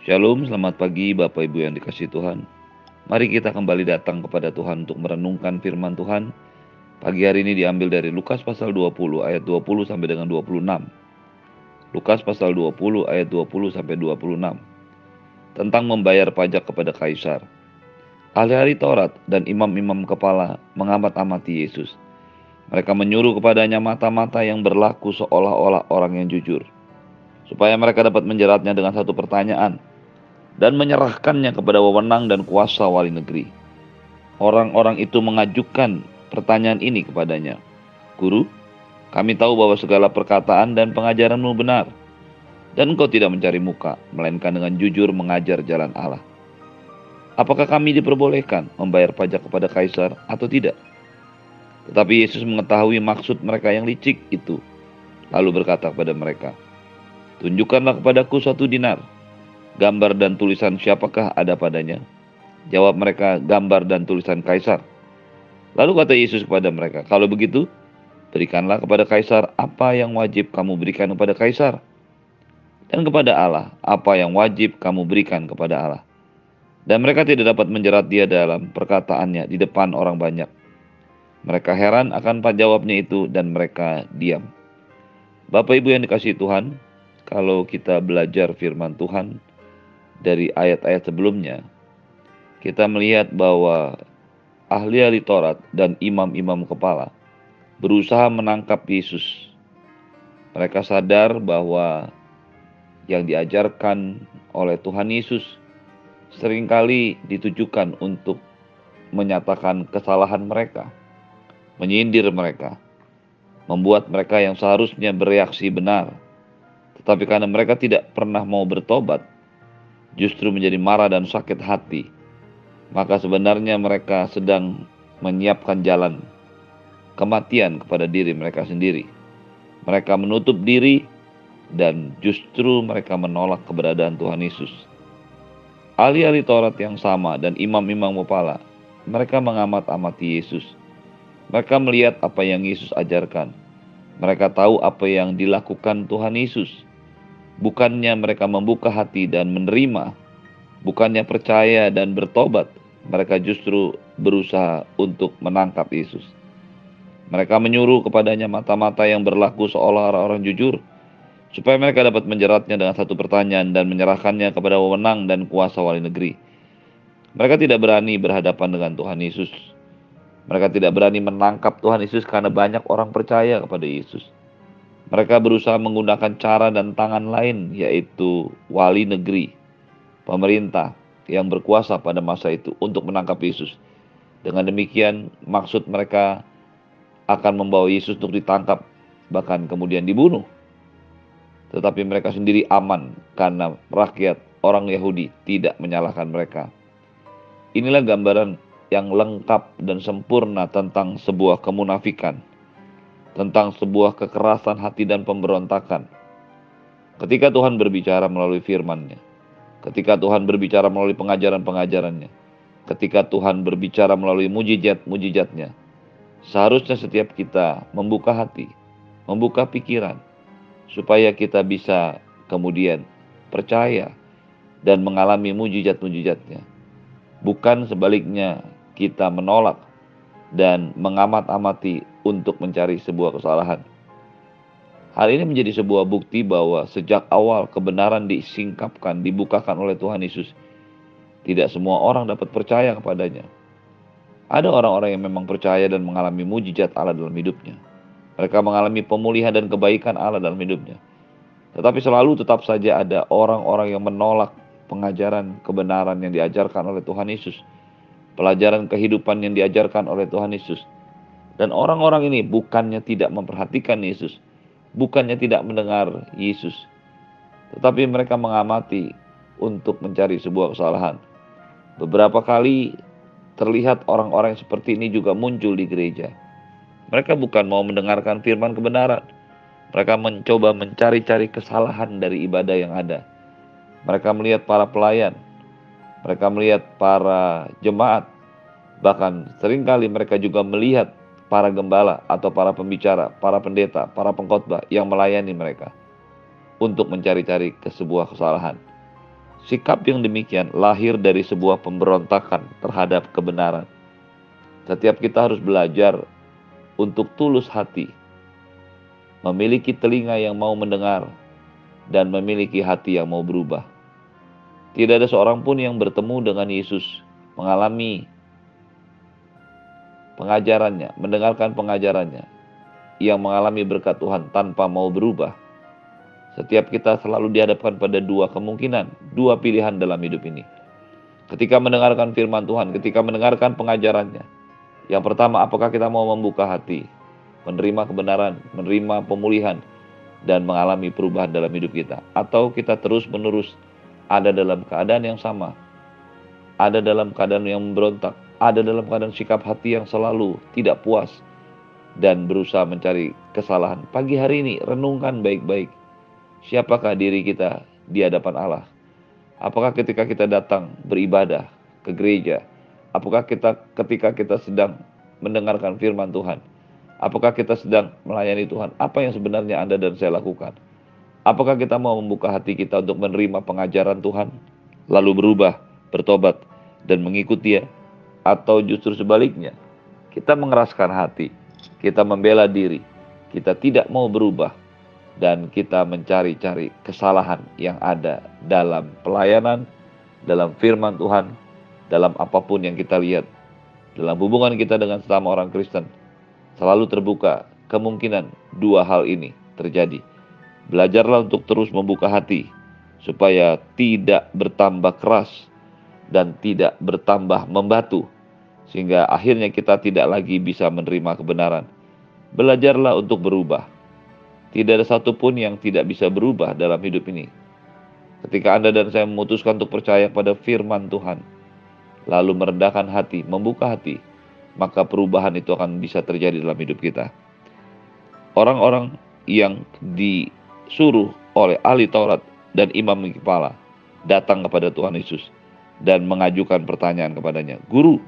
Shalom, selamat pagi Bapak Ibu yang dikasih Tuhan. Mari kita kembali datang kepada Tuhan untuk merenungkan firman Tuhan. Pagi hari ini diambil dari Lukas pasal 20 ayat 20 sampai dengan 26. Lukas pasal 20 ayat 20 sampai 26. Tentang membayar pajak kepada kaisar. Ahli-ahli Taurat dan imam-imam kepala mengamat-amati Yesus. Mereka menyuruh kepadanya mata-mata yang berlaku seolah-olah orang yang jujur supaya mereka dapat menjeratnya dengan satu pertanyaan dan menyerahkannya kepada wewenang dan kuasa wali negeri. Orang-orang itu mengajukan pertanyaan ini kepadanya. Guru, kami tahu bahwa segala perkataan dan pengajaranmu benar, dan engkau tidak mencari muka, melainkan dengan jujur mengajar jalan Allah. Apakah kami diperbolehkan membayar pajak kepada kaisar atau tidak? Tetapi Yesus mengetahui maksud mereka yang licik itu, lalu berkata kepada mereka, Tunjukkanlah kepadaku satu dinar gambar dan tulisan siapakah ada padanya? Jawab mereka, gambar dan tulisan kaisar. Lalu kata Yesus kepada mereka, kalau begitu, berikanlah kepada kaisar apa yang wajib kamu berikan kepada kaisar. Dan kepada Allah, apa yang wajib kamu berikan kepada Allah. Dan mereka tidak dapat menjerat dia dalam perkataannya di depan orang banyak. Mereka heran akan jawabnya itu dan mereka diam. Bapak Ibu yang dikasih Tuhan, kalau kita belajar firman Tuhan, dari ayat-ayat sebelumnya, kita melihat bahwa ahli-ahli Taurat dan imam-imam kepala berusaha menangkap Yesus. Mereka sadar bahwa yang diajarkan oleh Tuhan Yesus sering kali ditujukan untuk menyatakan kesalahan mereka, menyindir mereka, membuat mereka yang seharusnya bereaksi benar. Tetapi karena mereka tidak pernah mau bertobat, justru menjadi marah dan sakit hati, maka sebenarnya mereka sedang menyiapkan jalan kematian kepada diri mereka sendiri. Mereka menutup diri dan justru mereka menolak keberadaan Tuhan Yesus. Ahli-ahli Taurat yang sama dan imam-imam kepala, mereka mengamat-amati Yesus. Mereka melihat apa yang Yesus ajarkan. Mereka tahu apa yang dilakukan Tuhan Yesus Bukannya mereka membuka hati dan menerima, bukannya percaya dan bertobat, mereka justru berusaha untuk menangkap Yesus. Mereka menyuruh kepadanya mata-mata yang berlaku seolah orang jujur, supaya mereka dapat menjeratnya dengan satu pertanyaan dan menyerahkannya kepada wewenang dan kuasa wali negeri. Mereka tidak berani berhadapan dengan Tuhan Yesus. Mereka tidak berani menangkap Tuhan Yesus karena banyak orang percaya kepada Yesus. Mereka berusaha menggunakan cara dan tangan lain, yaitu wali negeri, pemerintah yang berkuasa pada masa itu untuk menangkap Yesus. Dengan demikian, maksud mereka akan membawa Yesus untuk ditangkap, bahkan kemudian dibunuh. Tetapi mereka sendiri aman karena rakyat orang Yahudi tidak menyalahkan mereka. Inilah gambaran yang lengkap dan sempurna tentang sebuah kemunafikan tentang sebuah kekerasan hati dan pemberontakan. Ketika Tuhan berbicara melalui firman-Nya, ketika Tuhan berbicara melalui pengajaran-pengajarannya, ketika Tuhan berbicara melalui mujizat-mujizatnya, seharusnya setiap kita membuka hati, membuka pikiran, supaya kita bisa kemudian percaya dan mengalami mujizat-mujizatnya. Bukan sebaliknya kita menolak dan mengamat-amati untuk mencari sebuah kesalahan. Hal ini menjadi sebuah bukti bahwa sejak awal kebenaran disingkapkan, dibukakan oleh Tuhan Yesus. Tidak semua orang dapat percaya kepadanya. Ada orang-orang yang memang percaya dan mengalami mujizat Allah dalam hidupnya. Mereka mengalami pemulihan dan kebaikan Allah dalam hidupnya. Tetapi selalu tetap saja ada orang-orang yang menolak pengajaran kebenaran yang diajarkan oleh Tuhan Yesus pelajaran kehidupan yang diajarkan oleh Tuhan Yesus. Dan orang-orang ini bukannya tidak memperhatikan Yesus, bukannya tidak mendengar Yesus, tetapi mereka mengamati untuk mencari sebuah kesalahan. Beberapa kali terlihat orang-orang seperti ini juga muncul di gereja. Mereka bukan mau mendengarkan firman kebenaran. Mereka mencoba mencari-cari kesalahan dari ibadah yang ada. Mereka melihat para pelayan, mereka melihat para jemaat, bahkan sering kali mereka juga melihat para gembala atau para pembicara, para pendeta, para pengkhotbah yang melayani mereka untuk mencari-cari ke sebuah kesalahan. Sikap yang demikian lahir dari sebuah pemberontakan terhadap kebenaran. Setiap kita harus belajar untuk tulus hati, memiliki telinga yang mau mendengar, dan memiliki hati yang mau berubah. Tidak ada seorang pun yang bertemu dengan Yesus, mengalami pengajarannya, mendengarkan pengajarannya, yang mengalami berkat Tuhan tanpa mau berubah. Setiap kita selalu dihadapkan pada dua kemungkinan, dua pilihan dalam hidup ini. Ketika mendengarkan firman Tuhan, ketika mendengarkan pengajarannya, yang pertama, apakah kita mau membuka hati, menerima kebenaran, menerima pemulihan, dan mengalami perubahan dalam hidup kita, atau kita terus-menerus ada dalam keadaan yang sama, ada dalam keadaan yang memberontak, ada dalam keadaan sikap hati yang selalu tidak puas, dan berusaha mencari kesalahan. Pagi hari ini renungkan baik-baik. Siapakah diri kita di hadapan Allah? Apakah ketika kita datang beribadah ke gereja? Apakah kita ketika kita sedang mendengarkan firman Tuhan? Apakah kita sedang melayani Tuhan? Apa yang sebenarnya Anda dan saya lakukan? Apakah kita mau membuka hati kita untuk menerima pengajaran Tuhan, lalu berubah, bertobat, dan mengikuti Dia? Atau justru sebaliknya, kita mengeraskan hati, kita membela diri, kita tidak mau berubah, dan kita mencari-cari kesalahan yang ada dalam pelayanan, dalam firman Tuhan, dalam apa pun yang kita lihat, dalam hubungan kita dengan sesama orang Kristen, selalu terbuka kemungkinan dua hal ini terjadi. Belajarlah untuk terus membuka hati, supaya tidak bertambah keras dan tidak bertambah membatu sehingga akhirnya kita tidak lagi bisa menerima kebenaran. Belajarlah untuk berubah. Tidak ada satupun yang tidak bisa berubah dalam hidup ini. Ketika Anda dan saya memutuskan untuk percaya pada firman Tuhan, lalu merendahkan hati, membuka hati, maka perubahan itu akan bisa terjadi dalam hidup kita. Orang-orang yang disuruh oleh ahli Taurat dan imam kepala datang kepada Tuhan Yesus dan mengajukan pertanyaan kepadanya, "Guru,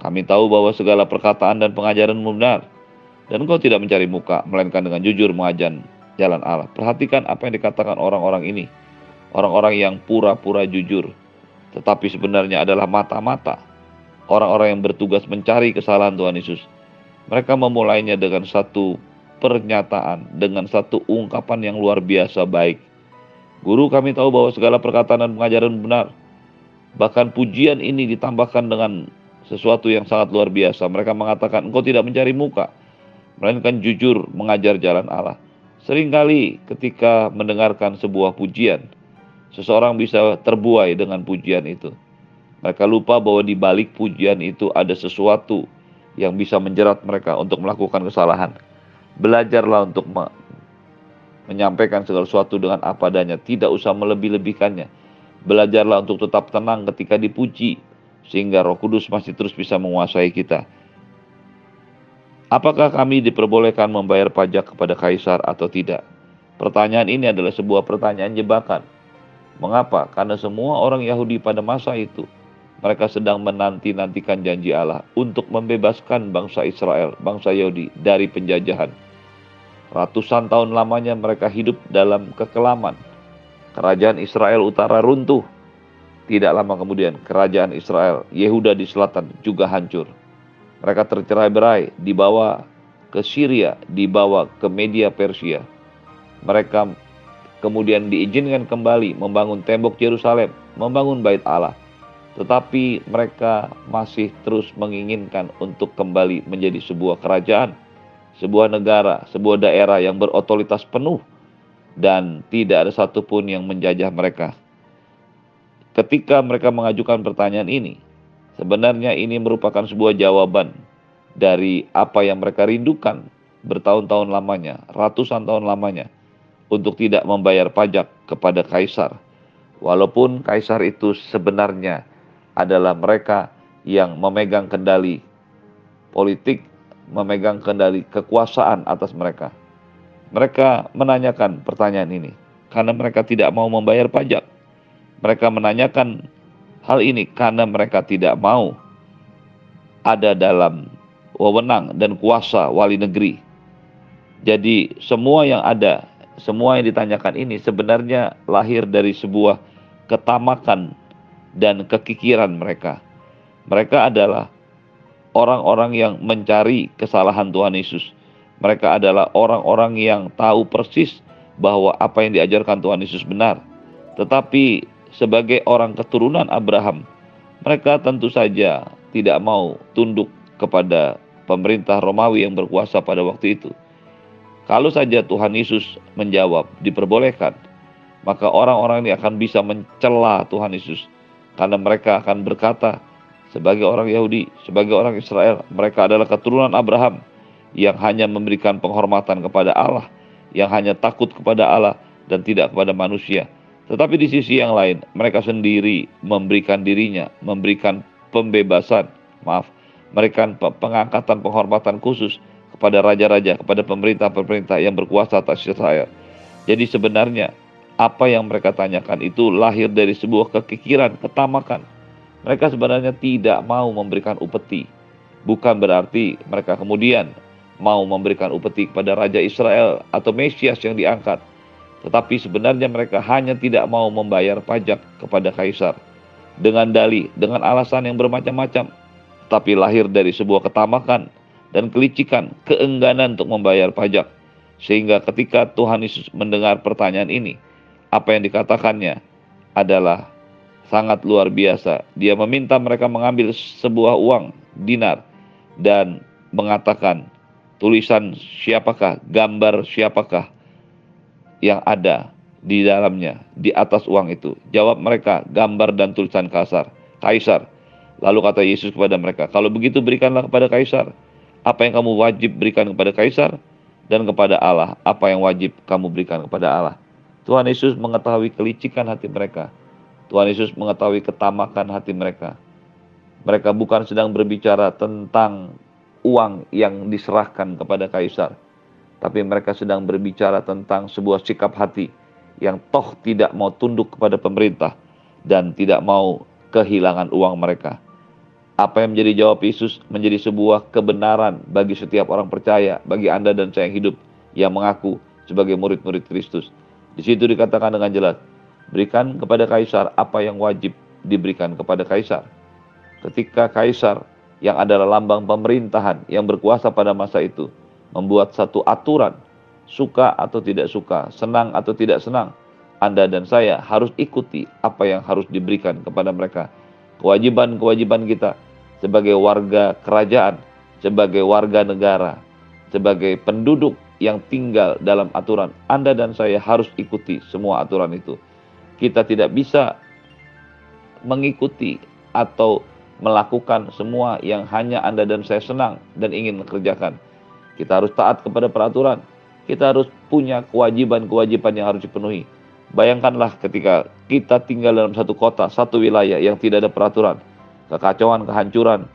kami tahu bahwa segala perkataan dan pengajaran benar, dan engkau tidak mencari muka, melainkan dengan jujur mengajar jalan Allah. Perhatikan apa yang dikatakan orang-orang ini, orang-orang yang pura-pura jujur, tetapi sebenarnya adalah mata-mata, orang-orang yang bertugas mencari kesalahan Tuhan Yesus. Mereka memulainya dengan satu pernyataan, dengan satu ungkapan yang luar biasa baik. Guru kami tahu bahwa segala perkataan dan pengajaran benar. Bahkan pujian ini ditambahkan dengan sesuatu yang sangat luar biasa. Mereka mengatakan, engkau tidak mencari muka, melainkan jujur mengajar jalan Allah. Seringkali ketika mendengarkan sebuah pujian, seseorang bisa terbuai dengan pujian itu. Mereka lupa bahwa di balik pujian itu ada sesuatu yang bisa menjerat mereka untuk melakukan kesalahan. Belajarlah untuk me menyampaikan segala sesuatu dengan apa adanya, tidak usah melebih-lebihkannya. Belajarlah untuk tetap tenang ketika dipuji, sehingga Roh Kudus masih terus bisa menguasai kita. Apakah kami diperbolehkan membayar pajak kepada kaisar atau tidak? Pertanyaan ini adalah sebuah pertanyaan jebakan. Mengapa? Karena semua orang Yahudi pada masa itu mereka sedang menanti-nantikan janji Allah untuk membebaskan bangsa Israel, bangsa Yahudi dari penjajahan. Ratusan tahun lamanya mereka hidup dalam kekelaman. Kerajaan Israel utara runtuh tidak lama kemudian, kerajaan Israel, Yehuda di selatan juga hancur. Mereka tercerai-berai, dibawa ke Syria, dibawa ke media Persia. Mereka kemudian diizinkan kembali membangun tembok Yerusalem, membangun bait Allah. Tetapi mereka masih terus menginginkan untuk kembali menjadi sebuah kerajaan, sebuah negara, sebuah daerah yang berotoritas penuh dan tidak ada satupun yang menjajah mereka ketika mereka mengajukan pertanyaan ini, sebenarnya ini merupakan sebuah jawaban dari apa yang mereka rindukan bertahun-tahun lamanya, ratusan tahun lamanya, untuk tidak membayar pajak kepada kaisar. Walaupun kaisar itu sebenarnya adalah mereka yang memegang kendali politik, memegang kendali kekuasaan atas mereka. Mereka menanyakan pertanyaan ini karena mereka tidak mau membayar pajak. Mereka menanyakan hal ini karena mereka tidak mau ada dalam wewenang dan kuasa wali negeri. Jadi semua yang ada, semua yang ditanyakan ini sebenarnya lahir dari sebuah ketamakan dan kekikiran mereka. Mereka adalah orang-orang yang mencari kesalahan Tuhan Yesus. Mereka adalah orang-orang yang tahu persis bahwa apa yang diajarkan Tuhan Yesus benar. Tetapi sebagai orang keturunan Abraham, mereka tentu saja tidak mau tunduk kepada pemerintah Romawi yang berkuasa pada waktu itu. Kalau saja Tuhan Yesus menjawab, diperbolehkan, maka orang-orang ini akan bisa mencela Tuhan Yesus karena mereka akan berkata sebagai orang Yahudi, sebagai orang Israel, mereka adalah keturunan Abraham yang hanya memberikan penghormatan kepada Allah, yang hanya takut kepada Allah dan tidak kepada manusia. Tetapi di sisi yang lain, mereka sendiri memberikan dirinya, memberikan pembebasan, maaf, memberikan pengangkatan penghormatan khusus kepada raja-raja, kepada pemerintah-pemerintah yang berkuasa atas Israel. Jadi sebenarnya apa yang mereka tanyakan itu lahir dari sebuah kekikiran, ketamakan. Mereka sebenarnya tidak mau memberikan upeti. Bukan berarti mereka kemudian mau memberikan upeti kepada Raja Israel atau Mesias yang diangkat. Tetapi sebenarnya mereka hanya tidak mau membayar pajak kepada kaisar dengan dalih, dengan alasan yang bermacam-macam. Tapi lahir dari sebuah ketamakan dan kelicikan, keengganan untuk membayar pajak. Sehingga ketika Tuhan Yesus mendengar pertanyaan ini, apa yang dikatakannya adalah sangat luar biasa. Dia meminta mereka mengambil sebuah uang dinar dan mengatakan tulisan siapakah, gambar siapakah yang ada di dalamnya, di atas uang itu? Jawab mereka, gambar dan tulisan kasar, kaisar. Lalu kata Yesus kepada mereka, kalau begitu berikanlah kepada kaisar. Apa yang kamu wajib berikan kepada kaisar dan kepada Allah, apa yang wajib kamu berikan kepada Allah. Tuhan Yesus mengetahui kelicikan hati mereka. Tuhan Yesus mengetahui ketamakan hati mereka. Mereka bukan sedang berbicara tentang uang yang diserahkan kepada kaisar, tapi mereka sedang berbicara tentang sebuah sikap hati yang toh tidak mau tunduk kepada pemerintah dan tidak mau kehilangan uang mereka. Apa yang menjadi jawab Yesus menjadi sebuah kebenaran bagi setiap orang percaya, bagi Anda dan saya yang hidup yang mengaku sebagai murid-murid Kristus. Di situ dikatakan dengan jelas, berikan kepada kaisar apa yang wajib diberikan kepada kaisar. Ketika kaisar yang adalah lambang pemerintahan yang berkuasa pada masa itu membuat satu aturan, suka atau tidak suka, senang atau tidak senang, Anda dan saya harus ikuti apa yang harus diberikan kepada mereka. Kewajiban-kewajiban kita sebagai warga kerajaan, sebagai warga negara, sebagai penduduk yang tinggal dalam aturan. Anda dan saya harus ikuti semua aturan itu. Kita tidak bisa mengikuti atau melakukan semua yang hanya Anda dan saya senang dan ingin mengerjakan kita harus taat kepada peraturan. Kita harus punya kewajiban-kewajiban yang harus dipenuhi. Bayangkanlah ketika kita tinggal dalam satu kota, satu wilayah yang tidak ada peraturan. Kekacauan, kehancuran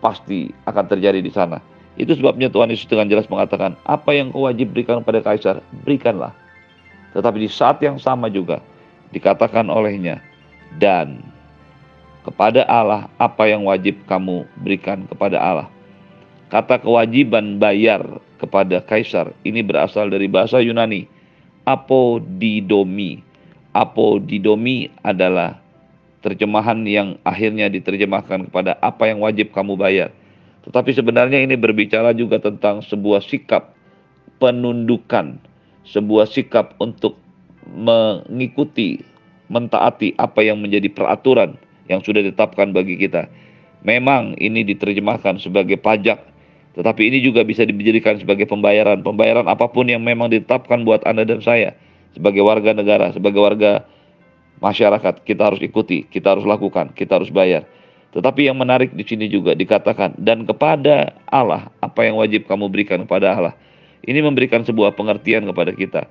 pasti akan terjadi di sana. Itu sebabnya Tuhan Yesus dengan jelas mengatakan, apa yang kau berikan kepada kaisar, berikanlah. Tetapi di saat yang sama juga dikatakan olehnya, dan kepada Allah apa yang wajib kamu berikan kepada Allah. Kata kewajiban bayar kepada kaisar ini berasal dari bahasa Yunani apodidomi. Apodidomi adalah terjemahan yang akhirnya diterjemahkan kepada apa yang wajib kamu bayar. Tetapi sebenarnya ini berbicara juga tentang sebuah sikap penundukan, sebuah sikap untuk mengikuti, mentaati apa yang menjadi peraturan yang sudah ditetapkan bagi kita. Memang ini diterjemahkan sebagai pajak tetapi ini juga bisa dijadikan sebagai pembayaran. Pembayaran apa pun yang memang ditetapkan buat Anda dan saya. Sebagai warga negara, sebagai warga masyarakat, kita harus ikuti, kita harus lakukan, kita harus bayar. Tetapi yang menarik di sini juga dikatakan, dan kepada Allah, apa yang wajib kamu berikan kepada Allah. Ini memberikan sebuah pengertian kepada kita.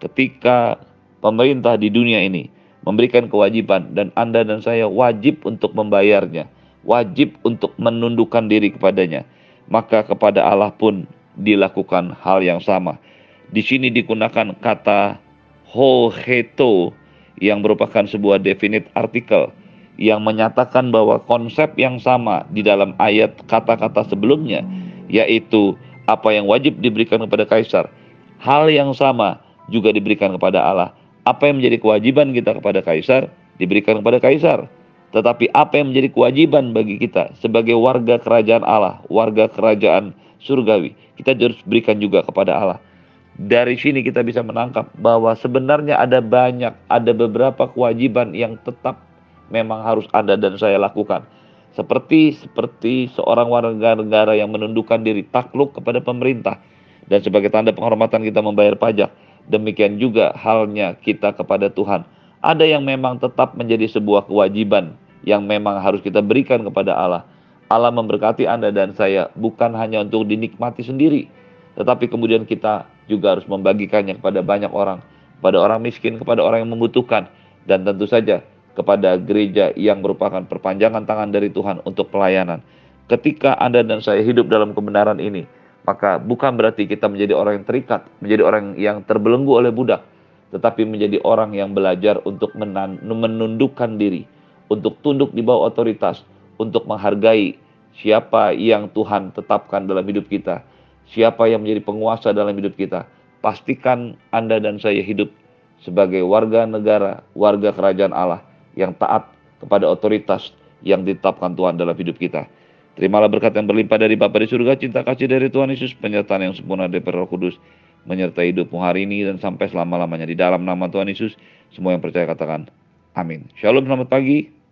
Ketika pemerintah di dunia ini memberikan kewajiban dan Anda dan saya wajib untuk membayarnya, wajib untuk menundukkan diri kepadanya maka kepada Allah pun dilakukan hal yang sama. Di sini digunakan kata hoheto yang merupakan sebuah definite artikel yang menyatakan bahwa konsep yang sama di dalam ayat kata-kata sebelumnya yaitu apa yang wajib diberikan kepada kaisar hal yang sama juga diberikan kepada Allah apa yang menjadi kewajiban kita kepada kaisar diberikan kepada kaisar. Tetapi apa yang menjadi kewajiban bagi kita sebagai warga kerajaan Allah, warga kerajaan surgawi, kita harus berikan juga kepada Allah. Dari sini kita bisa menangkap bahwa sebenarnya ada banyak, ada beberapa kewajiban yang tetap memang harus ada dan saya lakukan. Seperti seperti seorang warga negara yang menundukkan diri takluk kepada pemerintah dan sebagai tanda penghormatan kita membayar pajak. Demikian juga halnya kita kepada Tuhan. Ada yang memang tetap menjadi sebuah kewajiban yang memang harus kita berikan kepada Allah. Allah memberkati Anda dan saya bukan hanya untuk dinikmati sendiri, tetapi kemudian kita juga harus membagikannya kepada banyak orang, kepada orang miskin, kepada orang yang membutuhkan, dan tentu saja kepada gereja yang merupakan perpanjangan tangan dari Tuhan untuk pelayanan. Ketika Anda dan saya hidup dalam kebenaran ini, maka bukan berarti kita menjadi orang yang terikat, menjadi orang yang terbelenggu oleh budak, tetapi menjadi orang yang belajar untuk menundukkan diri, untuk tunduk di bawah otoritas, untuk menghargai siapa yang Tuhan tetapkan dalam hidup kita, siapa yang menjadi penguasa dalam hidup kita. Pastikan Anda dan saya hidup sebagai warga negara, warga kerajaan Allah yang taat kepada otoritas yang ditetapkan Tuhan dalam hidup kita. Terimalah berkat yang berlimpah dari Bapa di surga, cinta kasih dari Tuhan Yesus, penyertaan yang sempurna dari Roh Kudus, menyertai hidupmu hari ini dan sampai selama-lamanya di dalam nama Tuhan Yesus. Semua yang percaya katakan amin. Shalom, selamat pagi.